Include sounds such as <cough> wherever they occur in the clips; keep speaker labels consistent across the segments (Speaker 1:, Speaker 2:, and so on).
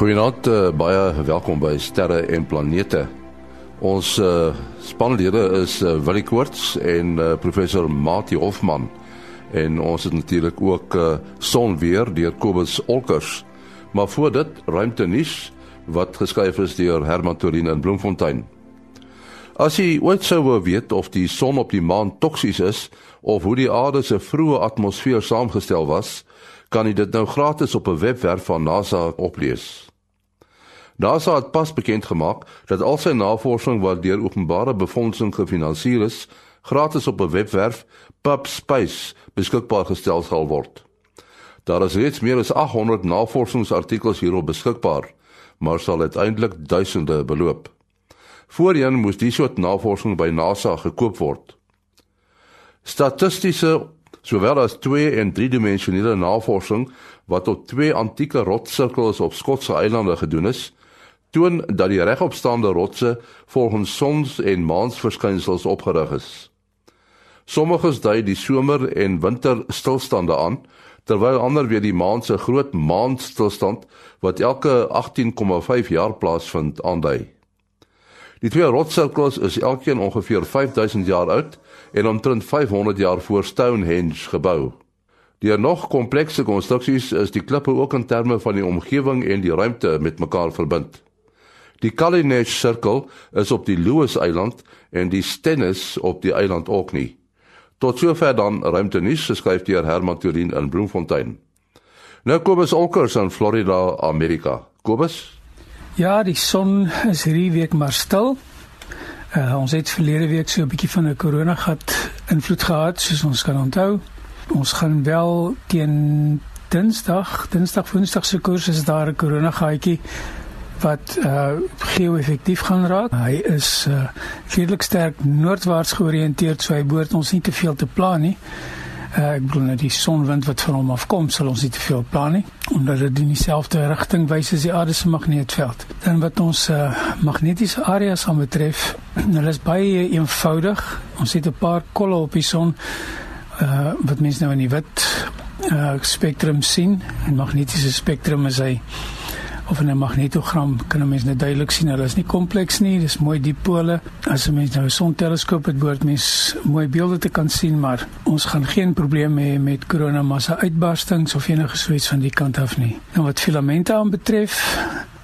Speaker 1: Goeienaand, uh, baie welkom by Sterre en Planete. Ons uh, spanlede is uh, Willie Koorts en uh, professor Mati Hofman en ons het natuurlik ook uh, sonweer deur Kobus Olkers. Maar voor dit ruimte nuus wat geskryf is deur Herman Torin in Bloemfontein. As jy ooit sou wou weet of die son op die maan toksies is of hoe die aarde se vroeë atmosfeer saamgestel was, kan jy dit nou gratis op 'n webwerf van NASA oplees. NASA het pas bekend gemaak dat al sy navorsing wat deur openbare befondsing gefinansier is, gratis op 'n webwerf PubSpace beskikbaar gestel sal word. Daar is reeds meer as 800 navorsingsartikels hierop beskikbaar, maar sal uiteindelik duisende beloop. Voorheen moes die soort navorsing by NASA gekoop word. Statistiese sowel as 2 en 3-dimensionele navorsing wat op twee antieke rotssirkels op Skotse eilande gedoen is, toon dat die regopstaande rotse volgens sons- en maansverskynsels opgerig is. Sommiges dui die somer- en winterstilstande aan, terwyl ander weer die maan se groot maanstilstand wat elke 18,5 jaar plaasvind aandui. Die twee rotssirkels is elkeen ongeveer 5000 jaar oud en omtrent 500 jaar voor Stonehenge gebou. Deur nog komplekse konstruksies is die klippe ook in terme van die omgewing en die ruimte met mekaar verbind. Die Kalinesh sirkel is op die Lewis-eiland en die Stennis op die eiland Orkney. Tot sover dan ruimte nuus geskryf deur Herman Turin in Bloemfontein. Nou Kobus Olkers in Florida, Amerika. Kobus?
Speaker 2: Ja, die son is hierdie week maar stil. Uh, ons het verlede week so 'n bietjie van 'n korona gat invloed gehad, soos ons kan onthou. Ons gaan wel teen Dinsdag, Dinsdag Woensdag se koers is daar 'n korona gaatjie wat uh geo-effektief gaan raak. Hy is uh redelik sterk noordwaarts georiënteerd, so hy behoort ons nie te veel te plan nie. Uh, ek bedoel net die sonwind wat van hom afkom sal ons nie te veel plan nie omdat dit in dieselfde rigting wys as die aarde se magneetveld. Dan wat ons uh, magnetiese areas aanbetref, <clears throat> hulle is baie eenvoudig. Ons het 'n paar kolle op die son uh, wat mense nou in die wit uh, spektrum sien. En magnetiese spektrum is hy of in 'n magnetogram kan 'n mens net duidelik sien hulle is nie kompleks nie, dis mooi dipole. As 'n mens nou 'n sonteleskoop het, behoort mens mooi beelde te kan sien, maar ons gaan geen probleme hê met koronamassa uitbarstings of enige soets van die kant af nie. Nou wat filamente aanbetref,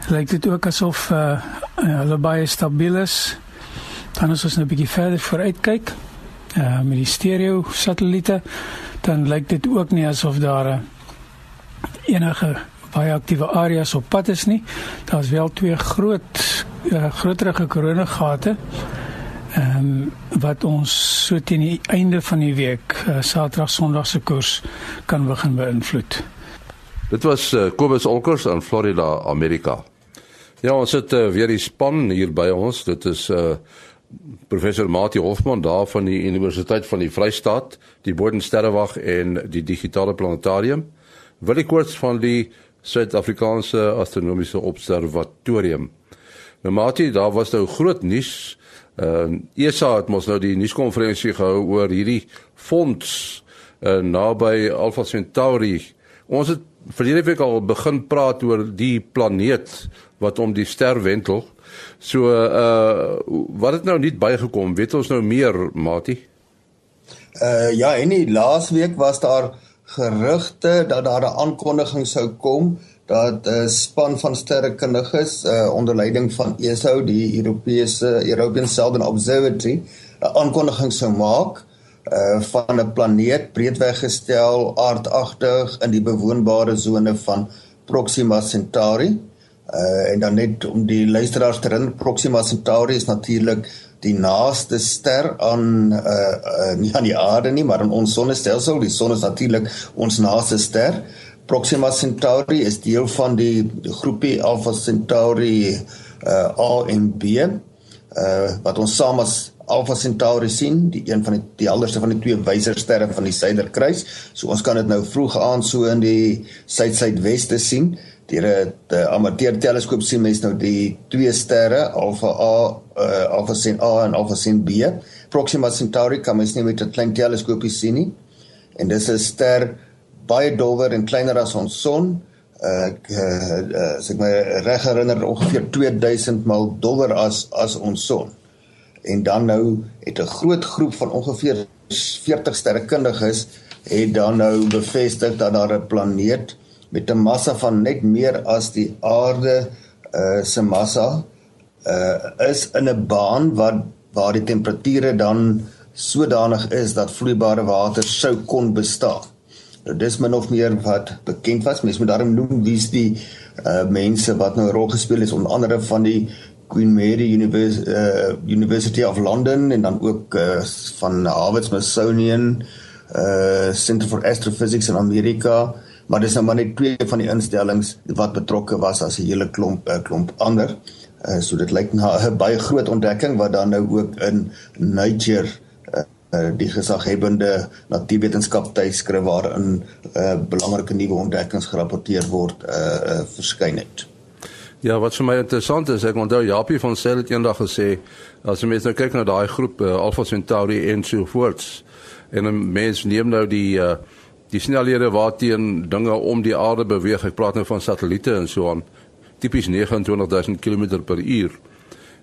Speaker 2: lyk dit ook asof uh, hulle baie stabiel is. Dan as ons nou 'n bietjie verder vooruit kyk, uh, met die stereo satelliete, dan lyk dit ook nie asof daar uh, enige baie aktiewe areas op pad is nie. Daar's wel twee groot uh, groterige koronagate. Ehm um, wat ons so teen die einde van die week, uh, Saterdag, Sondag se koers kan begin beïnvloed.
Speaker 1: Dit was uh, Kobus Olkers in Florida, Amerika. Ja, ons het uh, weer die span hier by ons. Dit is uh professor Mati Hofman daar van die Universiteit van die Vrystaat, die Bodensterrewag en die Digitale Planetarium. Willie Koorts van die Suid-Afrikaanse Astronomiese Observatorium. Nou Mati, daar was nou groot nuus. Ehm uh, ESA het mos nou die nuuskonferensie gehou oor hierdie fonds uh, naby Alpha Centauri. Ons het verlede week al begin praat oor die planeet wat om die ster wentel. So uh wat het nou nie bygekom? Weet ons nou meer, Mati?
Speaker 3: Uh ja, en die laasweek was daar gerugte dat daar 'n aankondiging sou kom dat 'n span van sterrekundiges uh, onder leiding van ESO, die Europese European Southern Observatory, 'n aankondiging sou maak uh van 'n planeet breedweg gestel aardagtig in die bewoonbare sone van Proxima Centauri. Uh en dan net om die luisteraars te herinner, Proxima Centauri is natuurlik die naaste ster aan uh, uh nie aan die aarde nie, maar aan ons sonnestelsel. Die son is natuurlik ons naaste ster. Proxima Centauri is deel van die, groepie Alpha Centauri uh A en B uh wat ons saam as Alpha Centauri sien, die een van die die helderste van die twee wysersterre van die suiderkruis. So ons kan dit nou vroeg aan so in die suid-suidweste sien deur 'n amateur teleskoop sien mens nou die twee sterre Alpha A, uh, Alpha Centauri A en Alpha Centauri B. Proxima Centauri kan mens nie met 'n klein teleskoopie sien nie. En dis 'n ster baie dowwer en kleiner as ons son. ek uh, as ek my reg herinner ongeveer 2000 mal dollar as as ons son. En dan nou het 'n groot groep van ongeveer 40 sterrekundiges het dan nou bevestig dat daar 'n planeet met 'n massa van net meer as die aarde uh, se massa uh, is in 'n baan wat waar die temperature dan sodanig is dat vloeibare water sou kon bestaan. Nou dis min of meer wat bekend was. Mens moet daarom noem wie's die uh mense wat nou 'n rol gespeel het onder andere van die Queen Mary Univers uh, University of London en dan ook uh, van Harvard Smithsonian uh Center for Astrophysics in Amerika, maar dis nou maar net twee van die instellings wat betrokke was as 'n hele klomp uh, klomp ander. Uh so dit lyk na <laughs> 'n baie groot ontdekking wat dan nou ook in Nature uh, die gesaghebende natuurwetenskap tydskrif waarin uh, belangrike nuwe ontdekkings gerapporteer word uh, uh, verskyn het.
Speaker 1: Ja, wat vir my interessant is, ek onthou Japie van Sel het eendag gesê as jy mens nou kyk na daai groep uh, Alpha Centauri en so voorts en 'n mens neem nou die uh, die snelhede waarteen dinge om die aarde beweeg. Ek praat nou van satelliete en so aan. Tipies 29000 km per uur.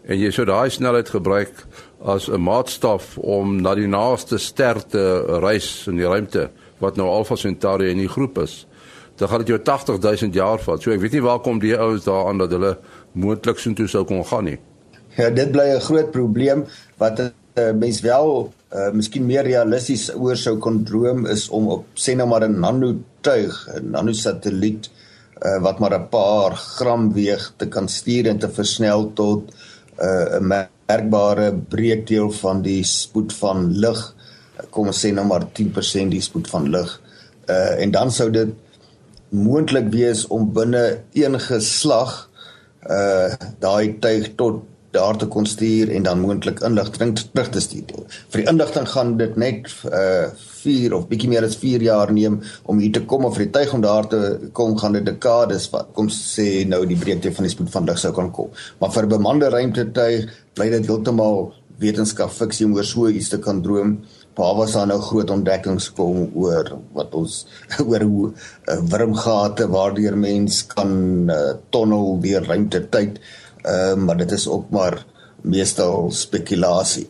Speaker 1: En jy sou daai snelheid gebruik as 'n maatstaf om na die naaste ster te reis in die ruimte wat nou Alpha Centauri in die groep is. Dan gaan dit jou 80000 jaar vat. So ek weet nie waar kom die ouens daaraan dat hulle moontlik so toe sou kon gaan nie.
Speaker 3: Ja, dit bly 'n groot probleem wat 'n uh, mens wel uh, miskien meer realisties oor sou kon droom is om op sê nou maar 'n nanotuig, 'n nanosatelliet uh, wat maar 'n paar gram weeg te kan stuur en te versnel tot uh, 'n merkbare breekdeel van die spoed van lig kom ons sê nou maar 10% die spoed van lig uh, en dan sou dit moontlik wees om binne een geslag uh daai tuig tot daar te kon stuur en dan moontlik inligting terug te stuur. Vir die inligting gaan dit net uh 4 of bietjie meer as 4 jaar neem om hier te kom of vir die tuig om daar te kom gaan dit dekades vat. Kom sê nou die breedte van die spoed van lig sou kan kom. Maar vir 'n bemande ruimtetuig bly dit heeltemal wetenskap fiksie om oor so iets te kan droom. Paar was daar nou groot ontdekkings kom oor wat ons <laughs> oor hoe uh, wurmgate waardeur mens kan uh, tonnel deur ruimtetyd. Ehm uh, maar dit is ook maar meestal spekulasie.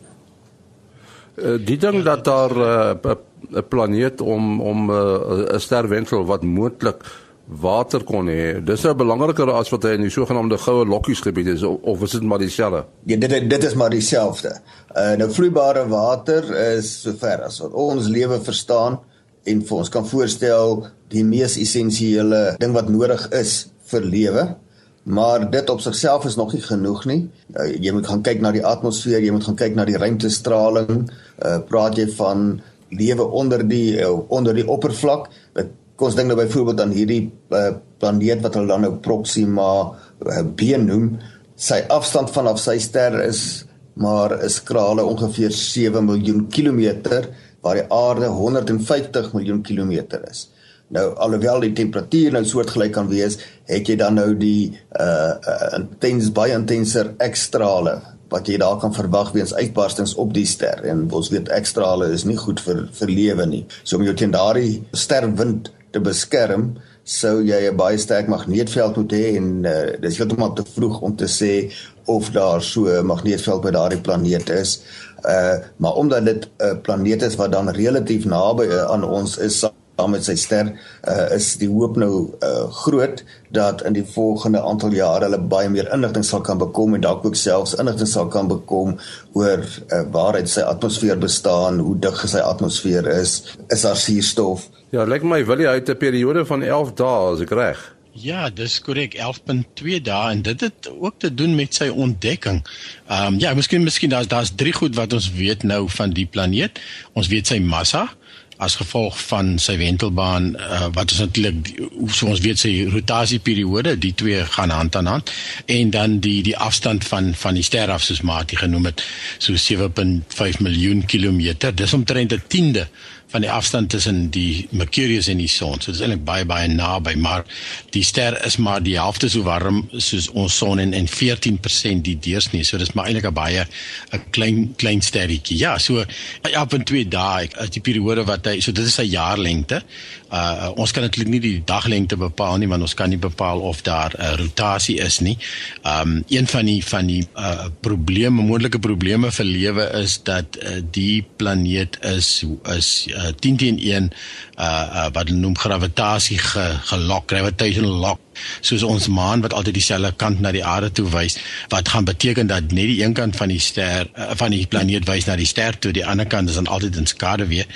Speaker 1: Uh, die ding dat daar 'n uh, planeet om om 'n uh, sterwentel wat moontlik water kon hê. Dis nou belangriker as wat hy in die sogenaamde goue lokkies gebied is of, of is dit maar dieselfde?
Speaker 3: Ja, dit dit is maar dieselfde. Uh nou vloeibare water is sover as wat ons lewe verstaan en vir ons kan voorstel die mees essensiële ding wat nodig is vir lewe maar dit op sigself is nog nie genoeg nie. Uh, jy moet gaan kyk na die atmosfeer, jy moet gaan kyk na die ruimtestraling. Uh praat jy van lewe onder die uh, onder die oppervlak? Dit kom ons dink nou byvoorbeeld aan hierdie uh, planeet wat hulle dan nou Proxima uh, b noem. Sy afstand vanaf sy ster is maar 'n skrale ongeveer 7 miljoen kilometer waar die aarde 150 miljoen kilometer is. Nou alhoewel die temperatuur nou soortgelyk kan wees, het jy dan nou die uh, uh intens baie intenser ekstrale wat jy daar kan verwag weens uitbarstings op die ster en ons weet ekstrale is nie goed vir vir lewe nie. So om jou teen daardie sterwind te beskerm, sou jy 'n baie sterk magneetveld moet hê en uh, dis heeltemal te vroeg om te sê of daar so 'n magneetveld by daardie planeet is. Uh maar omdat dit 'n uh, planeet is wat dan relatief naby aan ons is, dan met sy ster uh, is die hoop nou uh, groot dat in die volgende aantal jare hulle baie meer inligting sal kan bekom en dalk ook selfs inligting sal kan bekom oor uh, waaruit sy atmosfeer bestaan, hoe dig sy atmosfeer is, is daar suurstof.
Speaker 1: Ja, lyk my wil jy uit 'n periode van 11 dae as ek reg.
Speaker 4: Ja, dis korrek 11.2 dae en dit het ook te doen met sy ontdekking. Ehm um, ja, miskien miskien daar's daar's drie goed wat ons weet nou van die planeet. Ons weet sy massa as gevolg van sy wentelbaan uh, wat is natuurlik so ons weet sy rotasieperiode die twee gaan hand aan hand en dan die die afstand van van die ster af soos Mati genoem het so 7.5 miljoen kilometer. Dis omtrent 'n tiende van die afstand tussen die Mercurius en die son. So dit is eintlik baie baie naby, maar die ster is maar die helfte so warm soos ons son en en 14% die deursnee. So dis maar eintlik 'n baie 'n klein klein sterretjie. Ja, so ja, op 'n 2 dae die periode wat hy so dit is sy jaarlengte. Uh ons kan natuurlik nie die daglengte bepaal nie want ons kan nie bepaal of daar 'n uh, rotasie is nie. Um een van die van die uh probleme, moontlike probleme vir lewe is dat uh, die planeet is is uh, 10 teen 1 uh, uh wat hulle noem gravitasie ge, gelok, gravitational lock soos ons maan wat altyd dieselfde kant na die aarde toe wys wat gaan beteken dat net die een kant van die ster uh, van die planeet wys na die ster toe die ander kant is dan altyd in skade weer.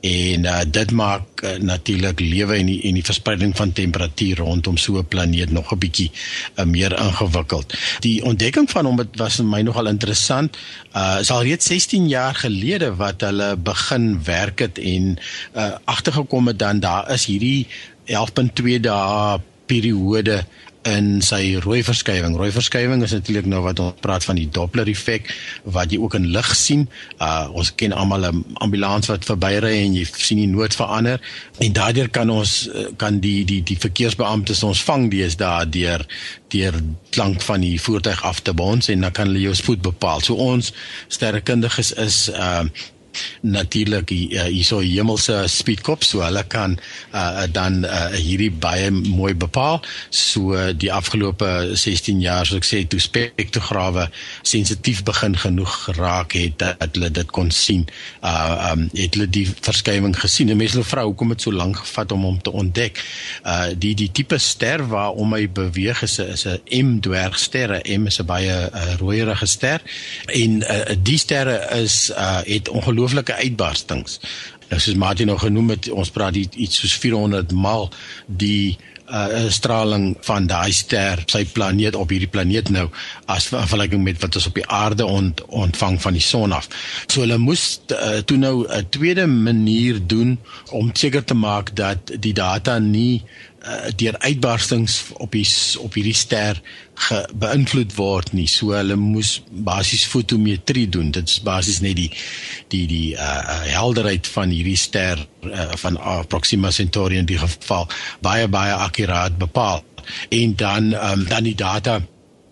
Speaker 4: En uh, dit maak uh, natuurlik lewe en die, en die verspreiding van temperatuur rondom so 'n planeet nog 'n bietjie uh, meer ingewikkeld. Die ontdekking van hom was vir my nogal interessant. Uh is al reeds 16 jaar gelede wat hulle begin werk het en uh, agtergekom het dan daar is hierdie 11.2 dae periode in sy rooi verskywing. Rooi verskywing is natuurlik nou wat ons praat van die Doppler effek wat jy ook in lig sien. Uh ons ken almal 'n ambulans wat verbyry en jy sien die nood verander en daardeur kan ons uh, kan die die die verkeersbeamptes ons vang dees daar deur klank van die voertuig af te bons en dan kan hulle jou spoed bepaal. So ons sterrekundiges is uh natuurlik uh, hierso hemelse speedkop so hulle kan uh, dan uh, hierdie baie mooi bepaal. So uh, die afgelope 16 jaar soos ek sê toe spektrograwe sensitief begin genoeg geraak het dat hulle dit kon sien. Uh um, het hulle die verskywing gesien. en mense vra hoekom het so lank gevat om hom te ontdek? Uh die die tipe ster waarom hy beweeg is is 'n M dwergster M is 'n baie uh, rooierige ster. En uh, die sterre is uh het ongelooflik ongelooflike uitbarstings. Nou soos Martin nog genoem het, ons praat iets soos 400 maal die uh straling van daai ster sy planeet op hierdie planeet nou as vergelyking met wat ons op die aarde ont, ontvang van die son af. So hulle moes uh, toe nou 'n tweede manier doen om seker te maak dat die data nie uh, deur uitbarstings op die op hierdie ster beïnvloed word nie. So hulle moes basies fotometrie doen. Dit is basies net die die die uh helderheid van hierdie ster uh, van uh, Proxima Centauri in die geval baie baie akkuraat bepaal. En dan um, dan die data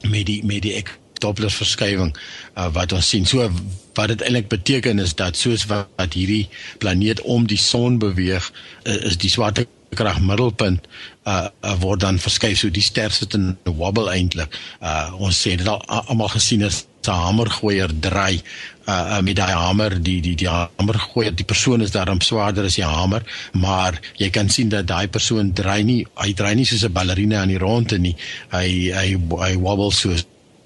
Speaker 4: met die met die Doppler verskywing uh, wat ons sien. So wat dit eintlik beteken is dat soos wat, wat hierdie planeet om die son beweeg, uh, is die swarte krag middelpunt uh, uh word dan verskuif so die ster sit in 'n wobble eintlik. Uh ons sê dit al almal gesien is 'n hamergooier draai uh, uh met daai hamer die die die hamer gooi die persoon is daarom swaarder as die hamer maar jy kan sien dat daai persoon draai nie hy draai nie soos 'n ballerina aan die ronde nie hy hy hy wobble so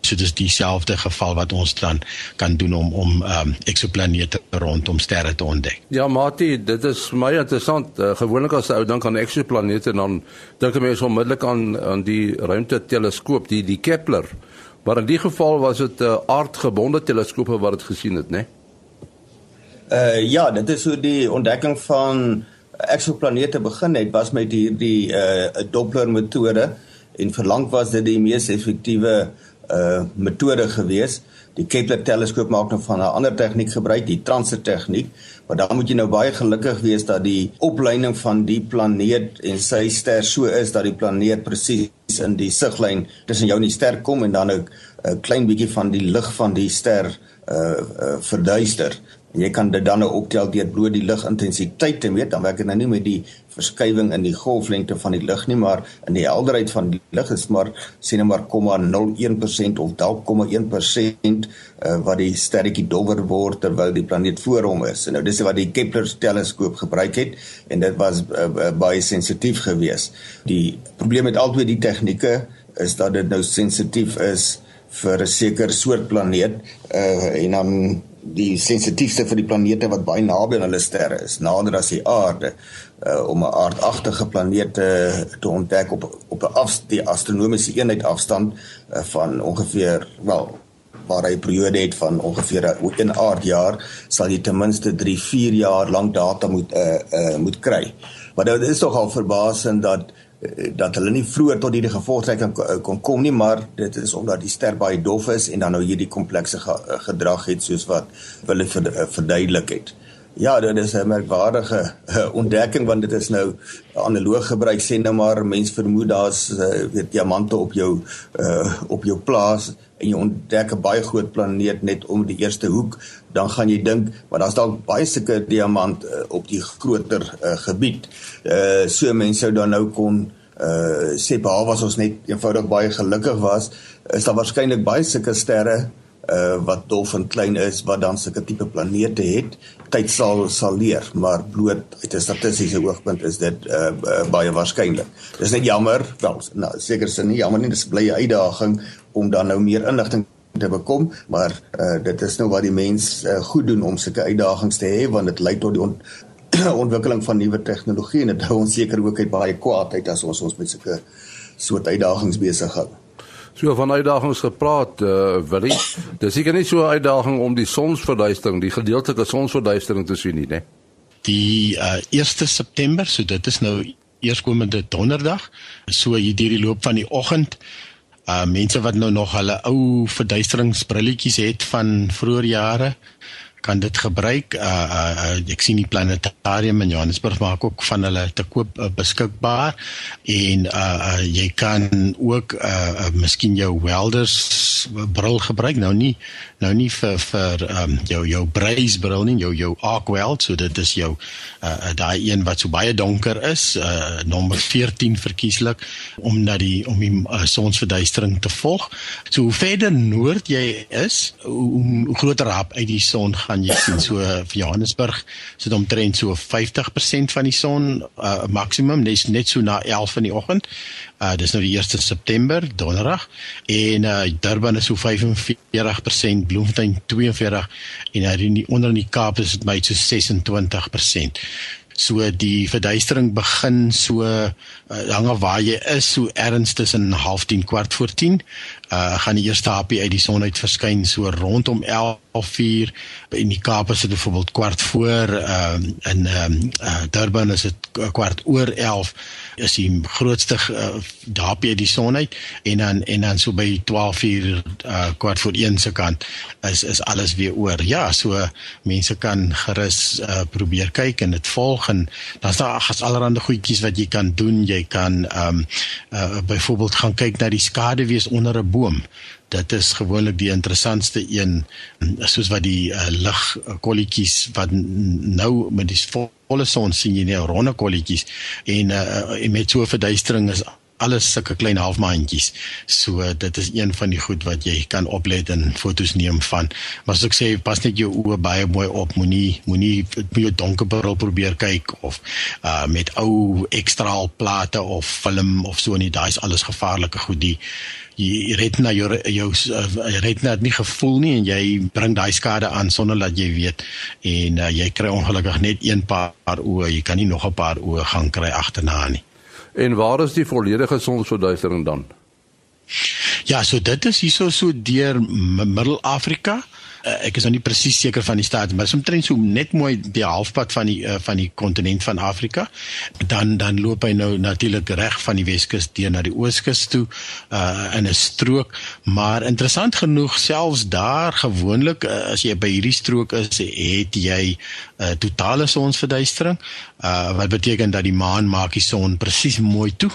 Speaker 4: so dis dieselfde geval wat ons dan kan doen om om um, eksoplanete rondom sterre te ontdek.
Speaker 1: Ja, Mati, dit is vir my interessant. Uh, gewoonlik as 'n ou dink aan eksoplanete dan dink mense onmiddellik aan aan die ruimteteleskoop, die die Kepler. Maar in die geval was dit 'n uh, aardgebonde teleskoop wat dit gesien het, né? Nee?
Speaker 3: Uh ja, dit is hoe die ontdekking van eksoplanete begin het, was met hierdie uh Doppler metode en verlang was dit die mees effektiewe uh metode gewees. Die Kepler teleskoop maak nou van 'n ander tegniek gebruik, die transit tegniek, maar dan moet jy nou baie gelukkig wees dat die opleiding van die planeet en sy ster so is dat die planeet presies in die siglyn tussen jou en die ster kom en dan 'n klein bietjie van die lig van die ster uh, uh verduister. Jy kan dit dan nou optel deur bloot die ligintensiteit te meet, dan werk dit nou nie met die verskywing in die golflengte van die lig nie, maar in die helderheid van die lig is maar sien nou maar 0,01% of dalk 0,1% uh, wat die sterretjie dowwer word terwyl die planeet voor hom is. En nou dis wat die Kepler teleskoop gebruik het en dit was uh, uh, baie sensitief geweest. Die probleem met albei die tegnieke is dat dit nou sensitief is vir 'n sekere soort planeet uh, en dan die sensitiefste vir die planete wat baie naby aan hulle sterre is, nader as die aarde, uh, om 'n aardagtige planeet te, ontdek op op 'n af die astronomiese eenheid afstand uh, van ongeveer wel waar hy periode het van ongeveer 'n aardjaar, sal jy ten minste 3-4 jaar lank data moet uh, uh, moet kry. Maar dit is tog al verbasend dat Eh, dat hulle nie vroeër tot hierdie gevolgtrekking kon, eh, kon kom nie maar dit is omdat die ster baie dof is en dan nou hierdie komplekse eh, gedrag het soos wat hulle ver, verduidelik het. Ja, dit is 'n merkwaardige uh, ontdekking want dit is nou analoog gebruik sê nou maar mense vermoed daar's uh, weet diamante op jou uh, op jou plaas en jy ontdek 'n baie groot planeet net om die eerste hoek, dan gaan jy dink, maar daar's dalk baie sulke diamant uh, op die groter uh, gebied. Uh so mense sou dan nou kon uh sê behalwe as ons net eenvoudig baie gelukkig was, is daar waarskynlik baie sulke sterre uh wat dof en klein is wat dan sulke tipe planete het tyd sal sal leer maar bloot uit 'n statistiese oogpunt is dit uh, uh baie waarskynlik dis net jammer wel nou seker sin nie jammer nie dis 'n blye uitdaging om dan nou meer inligting te bekom maar uh dit is nou wat die mens uh, goed doen om sulke uitdagings te hê want dit lei tot die on <clears throat> ontwikkeling van nuwe tegnologie en dit hou ons seker ook uit baie kwaadheid as ons ons met sulke soort uitdagings besig hou
Speaker 1: So van uitdagings gepraat, uh, Willie. Dis seker nie so 'n uitdaging om die sonsverduistering, die gedeeltelike sonsverduistering te sien nie, né?
Speaker 4: Die uh, 1 September, so dit is nou eerskomende donderdag, so hier deur die loop van die oggend. Uh mense wat nou nog hulle ou verduisteringsbrilletjies het van vroeë jare, kan dit gebruik. Uh, uh, uh ek sien die planetarium in Johannesburg maak ook van hulle te koop uh, beskikbaar en uh, uh jy kan ook uh, uh miskien jou welders bril gebruik. Nou nie nou nie vir vir um jou jou breisbril nie, jou jou arc weld, so dit is jou uh, uh daai een wat so baie donker is, uh nommer 14 verkieslik om na die om die uh, sonsverduistering te volg. So hoe verder noord jy is, hoe, hoe groter rap uit die son gaan jy sien so vir Johannesburg sit omtrent so 50% van die son uh, maksimum net net so na 11 in die oggend. Uh dis nou die 1 September, donderdag en uh Durban is so 45%, Bloemfontein 42 en hier in die onder in die Kaap is dit my so 26%. So die verduistering begin so uh, hange waar jy is so erns tussen 0.30 kwart voor 10 uh gaan die eerste happie uit die son uit verskyn so rondom 11:00 in die Kaap is dit byvoorbeeld kwart voor ehm uh, in ehm um, uh, Durban is dit kwart oor 11 is die grootste uh, happie uit die son uit en dan en dan so by 12:00 uh kwart voor 1 se kant is is alles weer oor ja so mense kan gerus uh, probeer kyk en dit volg en dan's daar gas allerlei goedjies wat jy kan doen jy kan ehm um, uh byvoorbeeld gaan kyk na die skade wees onder 'n boom. Dit is gewoonlik die interessantste een soos wat die uh, lig kolletjies wat nou met die volle son sien jy nou ronde kolletjies en, uh, en met so 'n verduistering is alles sulke klein halfmaandjies. So dit is een van die goed wat jy kan oplet en fotos neem van. Maar as ek sê pas net jou oë baie mooi op, moenie moenie met jou donkerbril probeer kyk of uh met ou ekstra plate of film of so nie. Daai is alles gevaarlike goed. Die jy red na jou jou uh, red na nie gevoel nie en jy bring daai skade aan sonder dat jy weet en uh, jy kry ongelukkig net een paar oë. Jy kan nie nog 'n paar oë gaan kry agterna nie.
Speaker 1: En waar is die volledige sonsverduistering dan?
Speaker 4: Ja, so dit is hieso so deur Middel-Afrika. Uh, ek is nou nie presies seker van die staat, maar omtrent so net mooi die halfpad van die uh, van die kontinent van Afrika. Dan dan loop hy nou natuurlik reg van die Weskus deur na die Ooskus toe uh in 'n strook, maar interessant genoeg selfs daar gewoonlik uh, as jy by hierdie strook is, het jy 'n uh, totale sonsverduistering. Uh wat beteken dat die maan maak die son presies mooi toe.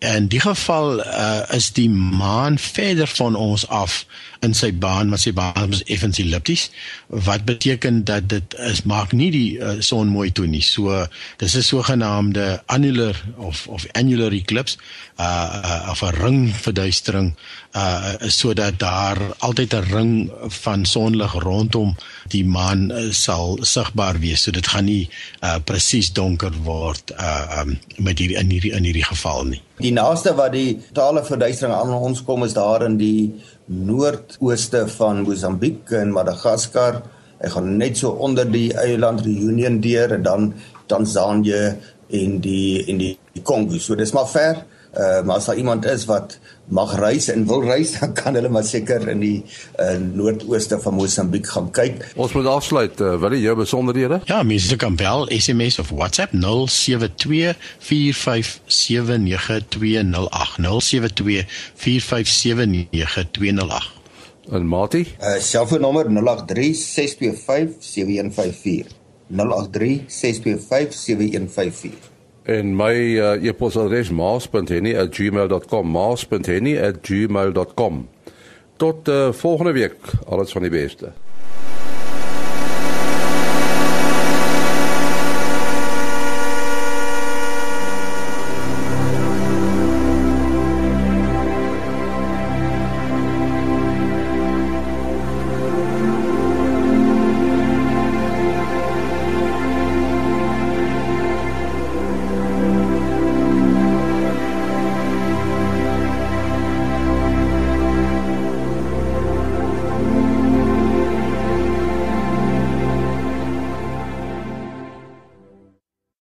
Speaker 4: In die geval uh, is die maan verder van ons af in sy baan, maar sy baan is effens ellipties, wat beteken dat dit is maak nie die uh, son mooi toe nie. So dis 'n sogenaamde annular of of annular eclipse, uh, uh of 'n ringverduistering, uh sodat daar altyd 'n ring van sonlig rondom die maan uh, sal sigbaar wees. So dit gaan nie uh presies donker word uh um, met hierdie in hierdie in hierdie geval nie.
Speaker 3: Die naaste wat die totale verduistering aan ons kom is daar in die noordooste van Mosambiek en Madagaskar. Hy gaan net so onder die eiland Reunion deur en dan Tansanië en die en die Kongo. So dis maar ver. Uh, maar as daar iemand is wat mag reis en wil reis, <laughs> dan kan hulle maar seker in die uh, noordooste van Mosambiek gaan kyk.
Speaker 1: Ons moet afsluit. Uh, wat is jou besonderhede?
Speaker 4: Ja, mense kan bel, SMS of WhatsApp 0724579208. 0724579208.
Speaker 1: En Mati?
Speaker 3: Uh selfoonnommer 0836257154. 083 625 7154.
Speaker 1: En my uh, e-posadres maas.henny@gmail.com maas.henny@gmail.com. Tot uh, volgende week. Alles van die beste.